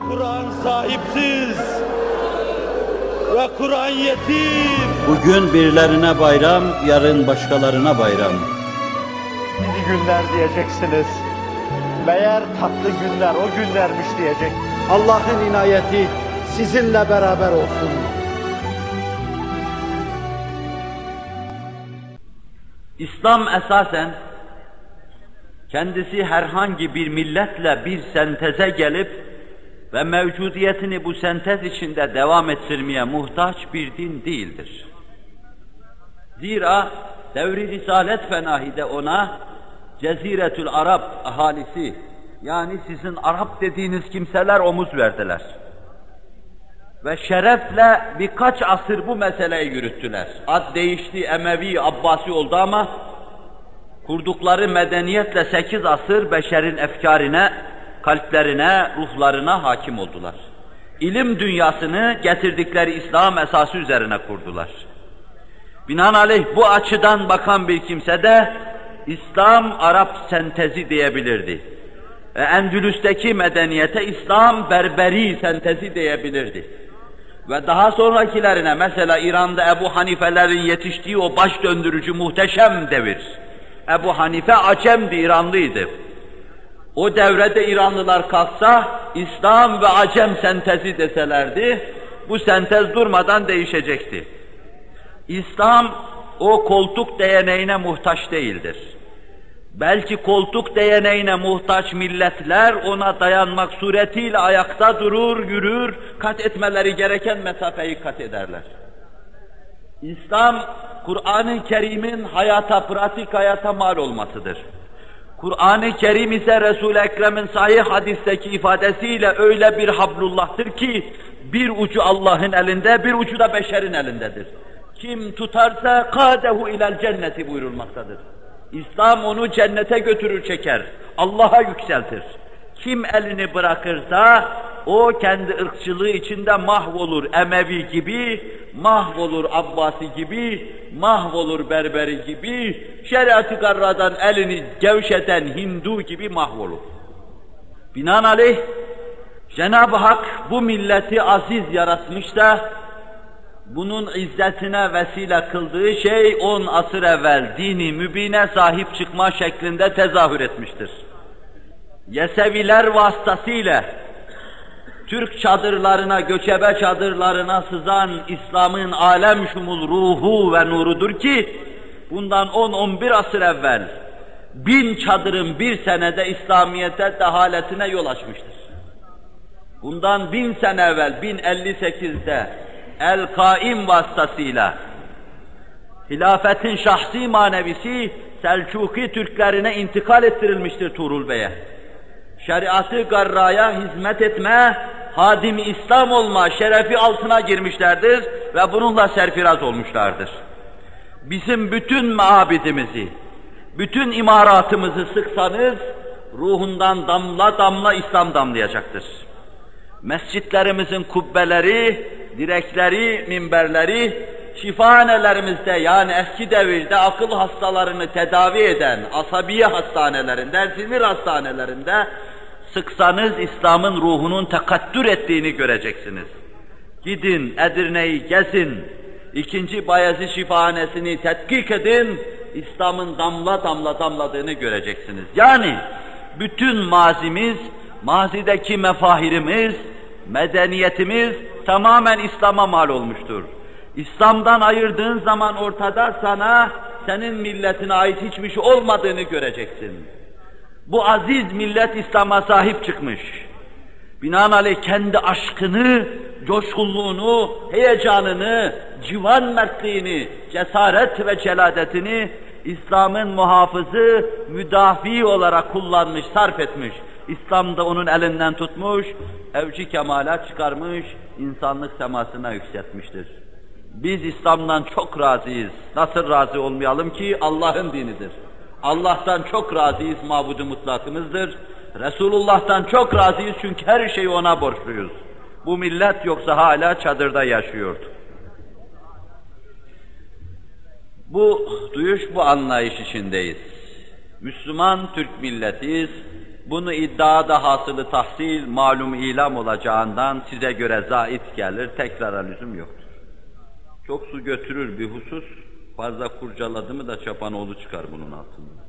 Kur'an sahipsiz ve Kur'an yetim. Bugün birilerine bayram, yarın başkalarına bayram. İyi günler diyeceksiniz. Meğer tatlı günler o günlermiş diyecek. Allah'ın inayeti sizinle beraber olsun. İslam esasen kendisi herhangi bir milletle bir senteze gelip ve mevcudiyetini bu sentez içinde devam ettirmeye muhtaç bir din değildir. Zira devri risalet fenahide ona Ceziretül Arap ahalisi yani sizin Arap dediğiniz kimseler omuz verdiler. Ve şerefle birkaç asır bu meseleyi yürüttüler. Ad değişti, Emevi, Abbasi oldu ama kurdukları medeniyetle sekiz asır beşerin efkarine, kalplerine, ruhlarına hakim oldular. İlim dünyasını getirdikleri İslam esası üzerine kurdular. Binaenaleyh bu açıdan bakan bir kimse de İslam Arap sentezi diyebilirdi. Ve Endülüs'teki medeniyete İslam berberi sentezi diyebilirdi. Ve daha sonrakilerine mesela İran'da Ebu Hanifelerin yetiştiği o baş döndürücü muhteşem devir. Ebu Hanife Acem'di, İranlıydı. O devrede İranlılar kalksa İslam ve Acem sentezi deselerdi, bu sentez durmadan değişecekti. İslam o koltuk değneğine muhtaç değildir. Belki koltuk değneğine muhtaç milletler ona dayanmak suretiyle ayakta durur, yürür, kat etmeleri gereken mesafeyi kat ederler. İslam, Kur'an-ı Kerim'in hayata, pratik hayata mal olmasıdır. Kur'an-ı Kerim ise Resul-i Ekrem'in sahih hadisteki ifadesiyle öyle bir hablullah'tır ki bir ucu Allah'ın elinde, bir ucu da beşerin elindedir. Kim tutarsa kadehu ilel cenneti buyurulmaktadır. İslam onu cennete götürür çeker, Allah'a yükseltir. Kim elini bırakırsa o kendi ırkçılığı içinde mahvolur Emevi gibi, mahvolur Abbasi gibi, mahvolur Berberi gibi, şeriat-ı garradan elini gevşeten Hindu gibi mahvolur. Binaenaleyh Cenab-ı Hak bu milleti aziz yaratmış da bunun izzetine vesile kıldığı şey on asır evvel dini mübine sahip çıkma şeklinde tezahür etmiştir. Yeseviler vasıtasıyla Türk çadırlarına, göçebe çadırlarına sızan İslam'ın alem şumul ruhu ve nurudur ki bundan 10-11 asır evvel bin çadırın bir senede İslamiyete dehaletine yol açmıştır. Bundan bin sene evvel 1058'de El-Kaim vasıtasıyla hilafetin şahsi manevisi Selçuki Türklerine intikal ettirilmiştir Tuğrul Bey'e. Şeriatı garraya hizmet etme, hadimi İslam olma şerefi altına girmişlerdir ve bununla serfiraz olmuşlardır. Bizim bütün mabidimizi, bütün imaratımızı sıksanız, ruhundan damla damla İslam damlayacaktır. Mescitlerimizin kubbeleri, direkleri, minberleri, şifanelerimizde yani eski devirde akıl hastalarını tedavi eden asabiye hastanelerinde, sinir hastanelerinde sıksanız İslam'ın ruhunun tekattür ettiğini göreceksiniz. Gidin Edirne'yi gezin, ikinci Bayezid şifahanesini tetkik edin, İslam'ın damla damla damladığını göreceksiniz. Yani bütün mazimiz, mazideki mefahirimiz, medeniyetimiz tamamen İslam'a mal olmuştur. İslam'dan ayırdığın zaman ortada sana, senin milletine ait hiçbir şey olmadığını göreceksin. Bu aziz millet İslam'a sahip çıkmış. Binaenaleyh kendi aşkını, coşkunluğunu, heyecanını, civan mertliğini, cesaret ve celadetini İslam'ın muhafızı, müdafi olarak kullanmış, sarf etmiş. İslam da onun elinden tutmuş, evci kemala çıkarmış, insanlık semasına yükseltmiştir. Biz İslam'dan çok razıyız. Nasıl razı olmayalım ki? Allah'ın dinidir. Allah'tan çok razıyız, mabudu mutlakımızdır. Resulullah'tan çok razıyız çünkü her şeyi ona borçluyuz. Bu millet yoksa hala çadırda yaşıyordu. Bu duyuş, bu anlayış içindeyiz. Müslüman Türk milletiyiz. Bunu iddiada hasılı tahsil, malum ilam olacağından size göre zait gelir, tekrara lüzum yoktur. Çok su götürür bir husus, fazla kurcaladı mı da çapanoğlu çıkar bunun altından.